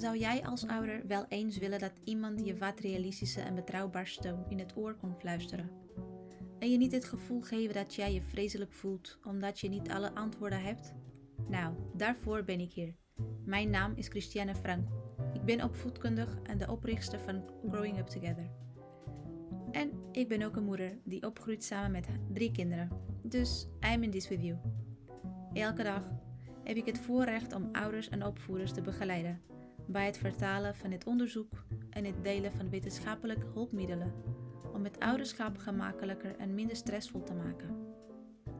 Zou jij als ouder wel eens willen dat iemand je wat realistische en betrouwbaar steun in het oor kon fluisteren? En je niet het gevoel geven dat jij je vreselijk voelt omdat je niet alle antwoorden hebt? Nou, daarvoor ben ik hier. Mijn naam is Christiane Frank. Ik ben opvoedkundig en de oprichter van Growing Up Together. En ik ben ook een moeder die opgroeit samen met drie kinderen. Dus I'm in this with you. Elke dag heb ik het voorrecht om ouders en opvoeders te begeleiden bij het vertalen van het onderzoek en het delen van wetenschappelijke hulpmiddelen om het ouderschap gemakkelijker en minder stressvol te maken.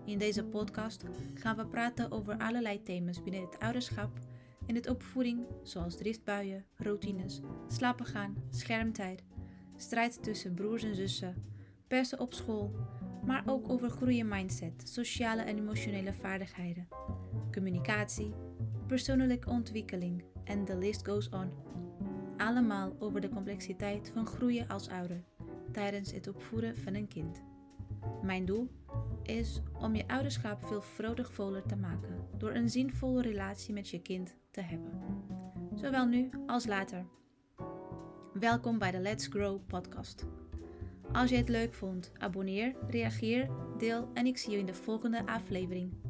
In deze podcast gaan we praten over allerlei thema's binnen het ouderschap en het opvoeding, zoals driftbuien, routines, slapen gaan, schermtijd, strijd tussen broers en zussen, persen op school, maar ook over groeien mindset, sociale en emotionele vaardigheden, communicatie, persoonlijke ontwikkeling en the list goes on. Allemaal over de complexiteit van groeien als ouder tijdens het opvoeden van een kind. Mijn doel is om je ouderschap veel vrolijkvoller te maken door een zinvolle relatie met je kind te hebben. Zowel nu als later. Welkom bij de Let's Grow podcast. Als je het leuk vond, abonneer, reageer, deel en ik zie je in de volgende aflevering.